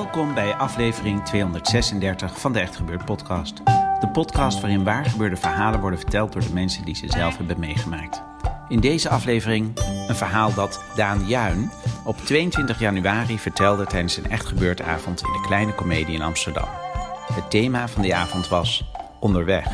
Welkom bij aflevering 236 van de Echt Gebeurd podcast. De podcast waarin waargebeurde verhalen worden verteld door de mensen die ze zelf hebben meegemaakt. In deze aflevering een verhaal dat Daan Juin op 22 januari vertelde tijdens een Echt Gebeurd avond in de Kleine Comedie in Amsterdam. Het thema van die avond was Onderweg.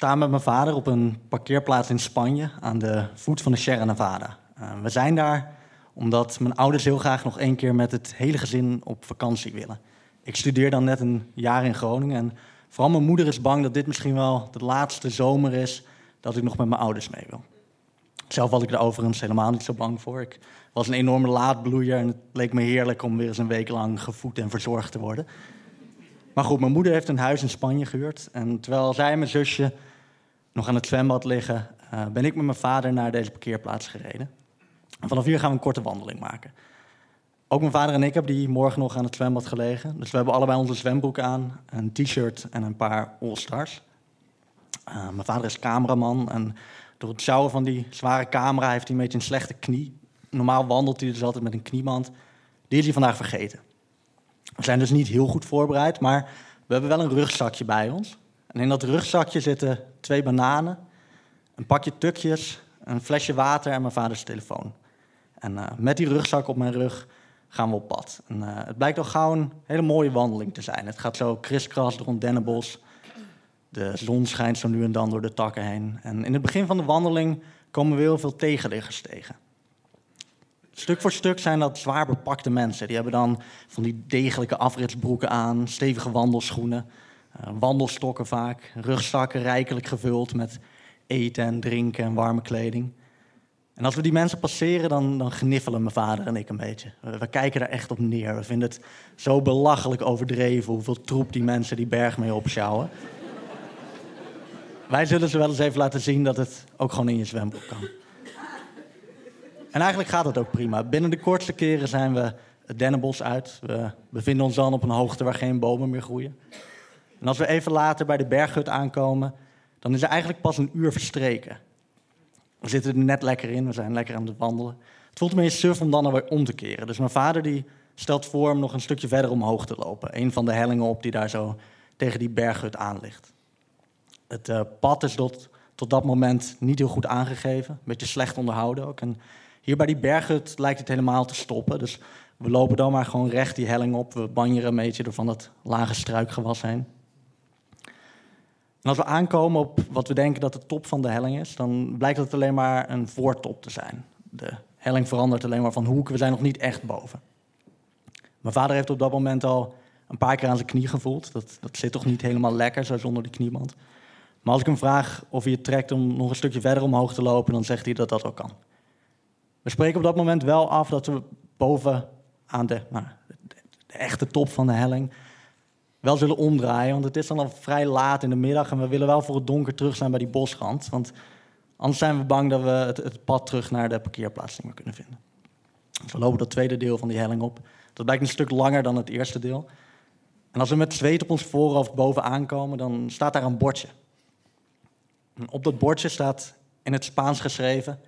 Sta met mijn vader op een parkeerplaats in Spanje aan de voet van de Sierra Nevada. Uh, we zijn daar omdat mijn ouders heel graag nog één keer met het hele gezin op vakantie willen. Ik studeer dan net een jaar in Groningen en vooral mijn moeder is bang dat dit misschien wel de laatste zomer is dat ik nog met mijn ouders mee wil. Zelf was ik er overigens helemaal niet zo bang voor. Ik was een enorme laadbloeier en het leek me heerlijk om weer eens een week lang gevoed en verzorgd te worden. Maar goed, mijn moeder heeft een huis in Spanje gehuurd. En terwijl zij en mijn zusje nog aan het zwembad liggen, uh, ben ik met mijn vader naar deze parkeerplaats gereden. En vanaf hier gaan we een korte wandeling maken. Ook mijn vader en ik hebben die morgen nog aan het zwembad gelegen. Dus we hebben allebei onze zwembroek aan, een t-shirt en een paar All-Stars. Uh, mijn vader is cameraman en door het sjouwen van die zware camera heeft hij een beetje een slechte knie. Normaal wandelt hij dus altijd met een knieband. Die is hij vandaag vergeten. We zijn dus niet heel goed voorbereid, maar we hebben wel een rugzakje bij ons. En in dat rugzakje zitten twee bananen, een pakje tukjes, een flesje water en mijn vaders telefoon. En uh, met die rugzak op mijn rug gaan we op pad. En, uh, het blijkt al gauw een hele mooie wandeling te zijn. Het gaat zo kriskras een dennenbos. De zon schijnt zo nu en dan door de takken heen. En in het begin van de wandeling komen we heel veel tegenliggers tegen. Stuk voor stuk zijn dat zwaar bepakte mensen. Die hebben dan van die degelijke afritsbroeken aan, stevige wandelschoenen, wandelstokken vaak, rugzakken rijkelijk gevuld met eten en drinken en warme kleding. En als we die mensen passeren, dan, dan gniffelen mijn vader en ik een beetje. We, kijken daar echt op neer. We vinden het zo belachelijk overdreven hoeveel troep die mensen die berg mee opschouwen. Wij zullen ze wel eens even laten zien dat het ook gewoon in je zwembroek kan. En eigenlijk gaat het ook prima. Binnen de kortste keren zijn we het dennenbos uit. We bevinden ons dan op een hoogte waar geen bomen meer groeien. En als we even later bij de berghut aankomen, dan is er eigenlijk pas een uur verstreken. We zitten er net lekker in, we zijn lekker aan het wandelen. Het voelt me eens suf om dan alweer om te keren. Dus mijn vader die stelt voor om nog een stukje verder omhoog te lopen. Een van de hellingen op die daar zo tegen die berghut aan ligt. Het uh, pad is tot, tot dat moment niet heel goed aangegeven. Een beetje slecht onderhouden ook. En hier bij die berghut lijkt het helemaal te stoppen. Dus we lopen dan maar gewoon recht die helling op. We banjeren een beetje door van dat lage struikgewas heen. Als we aankomen op wat we denken dat de top van de helling is, dan blijkt het alleen maar een voortop te zijn. De helling verandert alleen maar van hoek, we zijn nog niet echt boven. Mijn vader heeft op dat moment al een paar keer aan zijn knie gevoeld. Dat, dat zit toch niet helemaal lekker, zo zonder die knieband. Maar als ik hem vraag of hij het trekt om nog een stukje verder omhoog te lopen, dan zegt hij dat dat ook kan. We spreken op dat moment wel af dat we boven aan de, nou, de, de echte top van de helling wel zullen omdraaien. Want het is dan al vrij laat in de middag en we willen wel voor het donker terug zijn bij die bosrand. Want anders zijn we bang dat we het, pad terug naar de parkeerplaats niet meer kunnen vinden. Dus we lopen dat tweede deel van die helling op. Dat blijkt een stuk langer dan het eerste deel. En als we met zweet op ons voorhoofd boven aankomen, dan staat daar een bordje. Op dat bordje staat in het Spaans geschreven: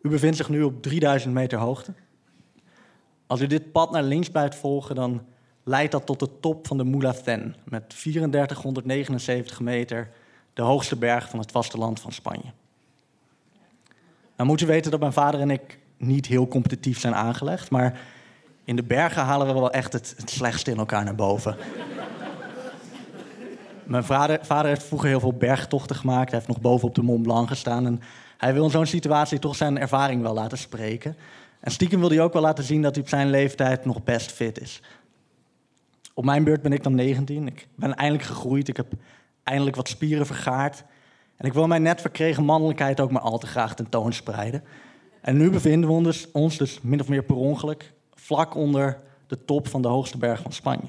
U bevindt zich nu op 3000 meter hoogte. Als u dit pad naar links blijft volgen, dan leidt dat tot de top van de Mulhacén met 3479 meter, de hoogste berg van het vasteland van Spanje. Nou moet u weten dat mijn vader en ik niet heel competitief zijn aangelegd, maar In de bergen halen we wel echt het, slechtste in elkaar naar boven. Mijn vader, vader heeft vroeger heel veel bergtochten gemaakt. Hij heeft nog boven op de Mont Blanc gestaan. En hij wil in zo'n situatie toch zijn ervaring wel laten spreken. En stiekem wil hij ook wel laten zien dat hij op zijn leeftijd nog best fit is. Op mijn beurt ben ik dan 19. Ik ben eindelijk gegroeid. Ik heb eindelijk wat spieren vergaard. En ik wil mijn net verkregen mannelijkheid ook maar al te graag tentoonspreiden. En nu bevinden we ons dus, ons dus min of meer per ongeluk vlak onder de top van de hoogste berg van Spanje.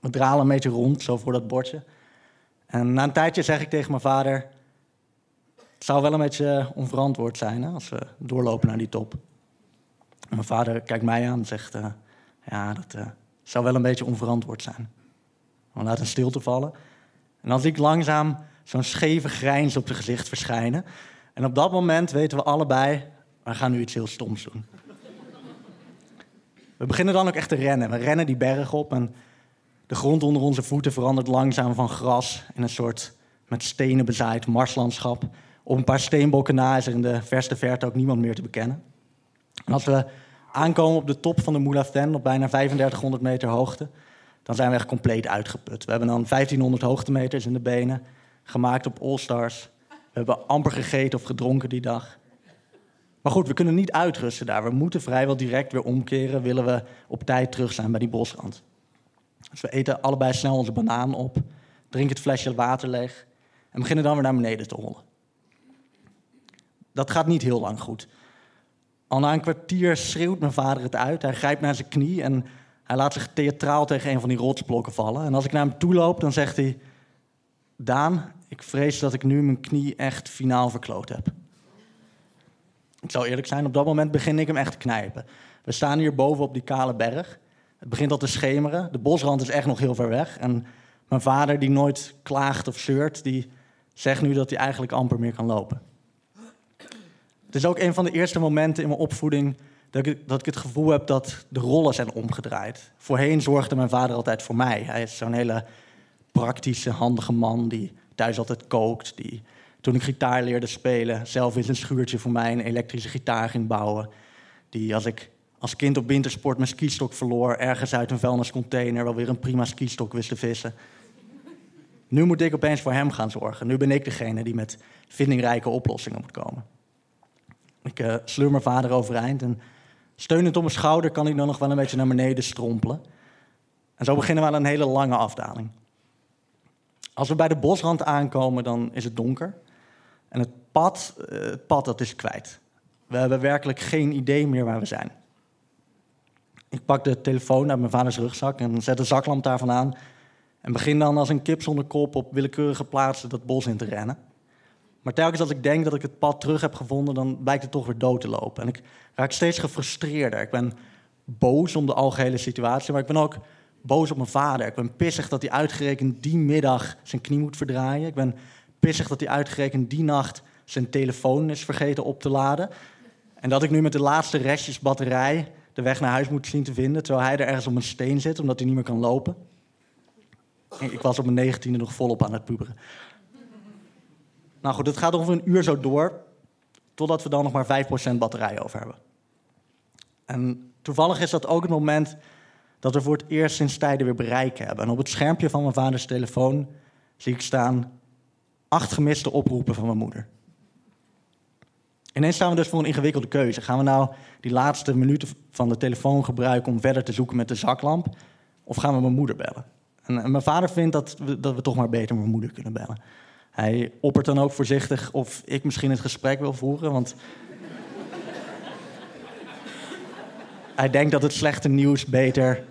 We dralen een beetje rond, zo voor dat bordje. En na een tijdje zeg ik tegen mijn vader... Het zou wel een beetje onverantwoord zijn hè, als we doorlopen naar die top. Mijn vader kijkt mij aan en zegt... eh, ja, dat eh, zou wel een beetje onverantwoord zijn. We laten een stilte vallen. En dan zie ik langzaam zo'n scheve grijns op zijn gezicht verschijnen. En op dat moment weten we allebei... we gaan nu iets heel stoms doen. We beginnen dan ook echt te rennen. We rennen die berg op en de grond onder onze voeten verandert langzaam van gras in een soort met stenen bezaaid marslandschap. Op een paar steenbokken na is er in de verste verte ook niemand meer te bekennen. En als we aankomen op de top van de Moulaften, op bijna 3500 meter hoogte, dan zijn we echt compleet uitgeput. We hebben dan 1500 hoogtemeters in de benen, gemaakt op All-Stars. We hebben amper gegeten of gedronken die dag. Maar goed, we kunnen niet uitrusten daar. We moeten vrijwel direct weer omkeren, willen we op tijd terug zijn bij die bosrand. Dus we eten allebei snel onze banaan op, drinken het flesje water leeg en beginnen dan weer naar beneden te hollen. Dat gaat niet heel lang goed. Al na een kwartier schreeuwt mijn vader het uit. Hij grijpt naar zijn knie en hij laat zich theatraal tegen een van die rotsblokken vallen. En als ik naar hem toe loop, dan zegt hij... Daan, ik vrees dat ik nu mijn knie echt finaal verkloot heb. Ik zal eerlijk zijn, op dat moment begin ik hem echt te knijpen. We staan hier boven op die kale berg. Het begint al te schemeren. De bosrand is echt nog heel ver weg. En mijn vader, die nooit klaagt of zeurt, die zegt nu dat hij eigenlijk amper meer kan lopen. Het is ook een van de eerste momenten in mijn opvoeding dat ik, dat ik het gevoel heb dat de rollen zijn omgedraaid. Voorheen zorgde mijn vader altijd voor mij. Hij is zo'n hele praktische, handige man die thuis altijd kookt. Die toen ik gitaar leerde spelen, zelf in zijn schuurtje voor mij een elektrische gitaar ging bouwen. Die als ik als kind op wintersport mijn skistok verloor, ergens uit een vuilniscontainer wel weer een prima skistok wist te vissen. Nu moet ik opeens voor hem gaan zorgen. Nu ben ik degene die met vindingrijke oplossingen moet komen. Ik uh, sleur mijn vader overeind en steunend op mijn schouder kan ik dan nog wel een beetje naar beneden strompelen. En zo beginnen we aan een hele lange afdaling. Als we bij de bosrand aankomen, dan is het donker. En het pad, het pad dat is kwijt. We hebben werkelijk geen idee meer waar we zijn. Ik pak de telefoon uit mijn vaders rugzak en zet de zaklamp daarvan aan. En begin dan als een kip zonder kop op willekeurige plaatsen dat bos in te rennen. Maar telkens als ik denk dat ik het pad terug heb gevonden, dan blijkt het toch weer dood te lopen. En ik raak steeds gefrustreerder. Ik ben boos om de algehele situatie, maar ik ben ook boos op mijn vader. Ik ben pissig dat hij uitgerekend die middag zijn knie moet verdraaien. Ik ben pissig dat hij uitgerekend die nacht zijn telefoon is vergeten op te laden. En dat ik nu met de laatste restjes batterij de weg naar huis moet zien te vinden, terwijl hij er ergens op een steen zit, omdat hij niet meer kan lopen. Ik was op mijn negentiende nog volop aan het puberen. Nou goed, het gaat ongeveer een uur zo door, totdat we dan nog maar 5% batterij over hebben. En toevallig is dat ook het moment dat we voor het eerst sinds tijden weer bereik hebben. En op het schermpje van mijn vaders telefoon zie ik staan acht gemiste oproepen van mijn moeder. Ineens staan we dus voor een ingewikkelde keuze. Gaan we nou die laatste minuten van de telefoon gebruiken om verder te zoeken met de zaklamp? Of gaan we mijn moeder bellen? En, mijn vader vindt dat we, dat we toch maar beter mijn moeder kunnen bellen. Hij oppert dan ook voorzichtig of ik misschien het gesprek wil voeren, want... hij denkt dat het slechte nieuws beter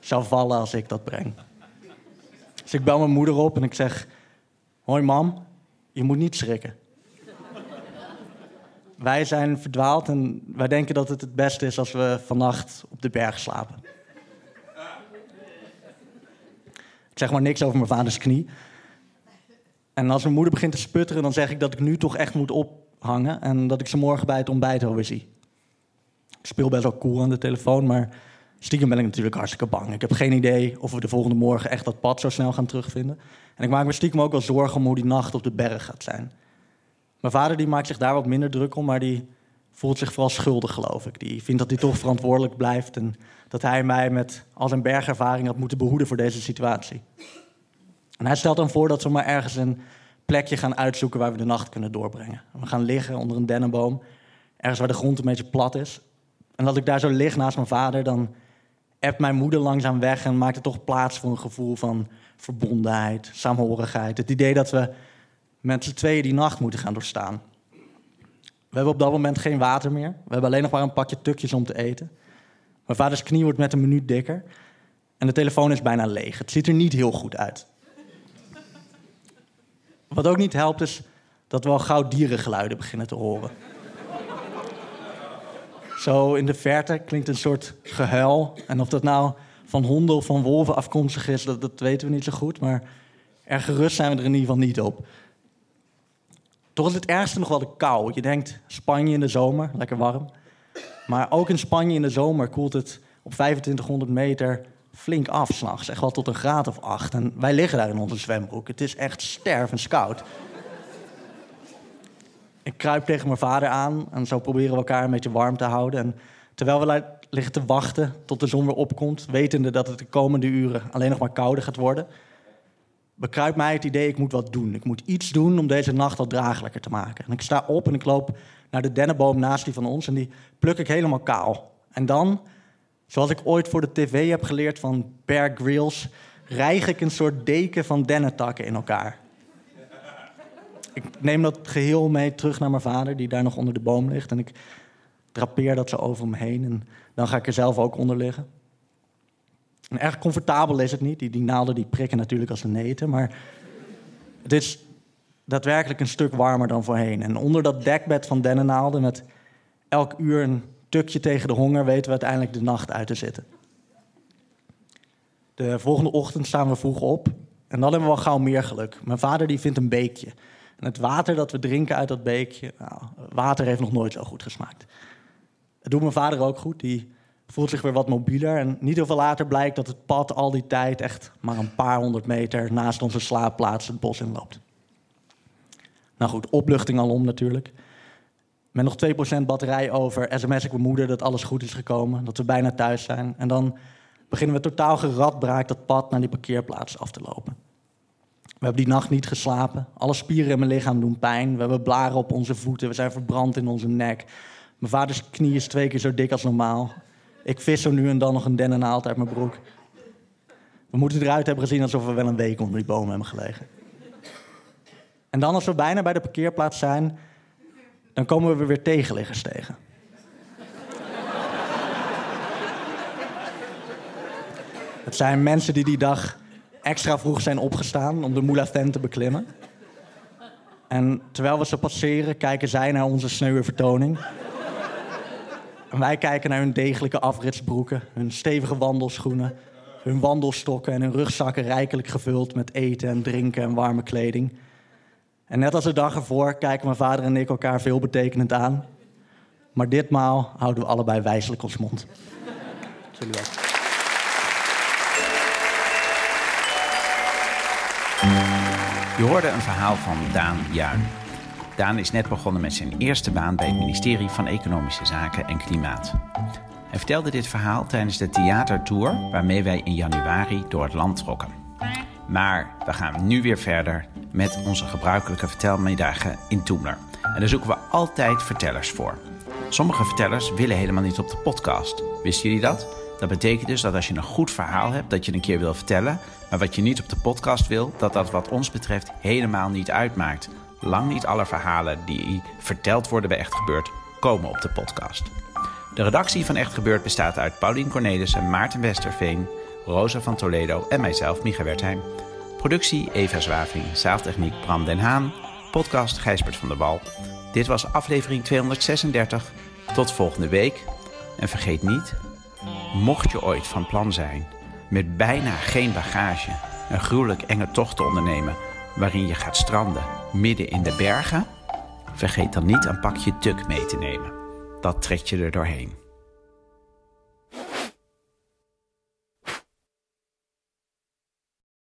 zou vallen als ik dat breng. Dus ik bel mijn moeder op en ik zeg... Hoi mam, je moet niet schrikken. Wij zijn verdwaald en wij denken dat het het beste is als we vannacht op de berg slapen. Ik zeg maar niks over mijn vaders knie. En als mijn moeder begint te sputteren, dan zeg ik dat ik nu toch echt moet ophangen en dat ik ze morgen bij het ontbijt alweer zie. Ik speel best wel cool aan de telefoon, maar stiekem ben ik natuurlijk hartstikke bang. Ik heb geen idee of we de volgende morgen echt dat pad zo snel gaan terugvinden. En ik maak me stiekem ook wel zorgen om hoe die nacht op de berg gaat zijn. Mijn vader die maakt zich daar wat minder druk om, maar die voelt zich vooral schuldig, geloof ik. Die vindt dat hij toch verantwoordelijk blijft en dat hij mij met al zijn bergervaring had moeten behoeden voor deze situatie. En hij stelt dan voor dat we maar ergens een plekje gaan uitzoeken waar we de nacht kunnen doorbrengen. We gaan liggen onder een dennenboom, ergens waar de grond een beetje plat is. En dat ik daar zo lig naast mijn vader, dan appt mijn moeder langzaam weg en maakt er toch plaats voor een gevoel van verbondenheid, saamhorigheid. Het idee dat we met z'n tweeën die nacht moeten gaan doorstaan. We hebben op dat moment geen water meer. We hebben alleen nog maar een pakje tukjes om te eten. Mijn vaders knie wordt met een minuut dikker. En de telefoon is bijna leeg. Het ziet er niet heel goed uit. Wat ook niet helpt is dat we al gauw dierengeluiden beginnen te horen. Zo in de verte klinkt een soort gehuil. En of dat nou van honden of van wolven afkomstig is, dat, weten we niet zo goed. Maar erg gerust zijn we er in ieder geval niet op. Toch is het ergste nog wel de kou. Je denkt Spanje in de zomer, lekker warm. Maar ook in Spanje in de zomer koelt het op 2500 meter flink af s'nachts. Echt wel tot een graad of acht. En wij liggen daar in onze zwembroek. Het is echt stervenskoud. Ik kruip tegen mijn vader aan en zo proberen we elkaar een beetje warm te houden. En terwijl we liggen te wachten tot de zon weer opkomt, wetende dat het de komende uren alleen nog maar kouder gaat worden, bekruipt mij het idee, ik moet wat doen. Ik moet iets doen om deze nacht wat draaglijker te maken. En ik sta op en ik loop naar de dennenboom naast die van ons en die pluk ik helemaal kaal. En dan, zoals ik ooit voor de tv heb geleerd van Bear Grylls, rijg ik een soort deken van dennentakken in elkaar. Ik neem dat geheel mee terug naar mijn vader, die daar nog onder de boom ligt. En ik drapeer dat zo over me heen. En dan ga ik er zelf ook onder liggen. En erg comfortabel is het niet. Die, die naalden die prikken natuurlijk als een neten. Maar het is daadwerkelijk een stuk warmer dan voorheen. En onder dat dekbed van dennennaalden met elk uur een tukje tegen de honger... weten we uiteindelijk de nacht uit te zitten. De volgende ochtend staan we vroeg op. En dan hebben we wel gauw meer geluk. Mijn vader die vindt een beekje. En het water dat we drinken uit dat beekje... Nou, water heeft nog nooit zo goed gesmaakt. Het doet mijn vader ook goed. Die voelt zich weer wat mobieler. En niet heel veel later blijkt dat het pad al die tijd echt maar een paar honderd meter naast onze slaapplaats het bos inloopt. Nou goed, opluchting alom natuurlijk. Met nog 2% batterij over sms ik mijn moeder dat alles goed is gekomen, dat we bijna thuis zijn. En dan beginnen we totaal geradbraakt dat pad naar die parkeerplaats af te lopen. We hebben die nacht niet geslapen. Alle spieren in mijn lichaam doen pijn. We hebben blaren op onze voeten. We zijn verbrand in onze nek. Mijn vaders knie is twee keer zo dik als normaal. Ik vis zo nu en dan nog een dennennaald uit mijn broek. We moeten eruit hebben gezien alsof we wel een week onder die bomen hebben gelegen. En dan als we bijna bij de parkeerplaats zijn, dan komen we weer tegenliggers tegen. Het zijn mensen die die dag extra vroeg zijn opgestaan om de Moulafin te beklimmen. En terwijl we ze passeren, kijken zij naar onze sneuwe vertoning. En wij kijken naar hun degelijke afritsbroeken, hun stevige wandelschoenen, hun wandelstokken en hun rugzakken rijkelijk gevuld met eten en drinken en warme kleding. En net als de dag ervoor kijken mijn vader en ik elkaar veelbetekenend aan. Maar ditmaal houden we allebei wijselijk ons mond. Jullie wel. Je hoorde een verhaal van Daan Juin. Daan is net begonnen met zijn eerste baan bij het ministerie van Economische Zaken en Klimaat. Hij vertelde dit verhaal tijdens de theatertour waarmee wij in januari door het land trokken. Maar we gaan nu weer verder met onze gebruikelijke vertelmiddagen in Toemler. En daar zoeken we altijd vertellers voor. Sommige vertellers willen helemaal niet op de podcast. Wisten jullie dat? Dat betekent dus dat als je een goed verhaal hebt dat je een keer wil vertellen, maar wat je niet op de podcast wil, dat dat wat ons betreft helemaal niet uitmaakt. Lang niet alle verhalen die verteld worden bij Echt Gebeurd komen op de podcast. De redactie van Echt Gebeurd bestaat uit Paulien Cornelissen, Maarten Westerveen, Rosa van Toledo en mijzelf, Micha Wertheim. Productie Eva Zwaving, zaaltechniek Bram den Haan, podcast Gijsbert van der Wal. Dit was aflevering 236. Tot volgende week. En vergeet niet, mocht je ooit van plan zijn met bijna geen bagage een gruwelijk enge tocht te ondernemen waarin je gaat stranden midden in de bergen, vergeet dan niet een pakje tuk mee te nemen. Dat trekt je er doorheen.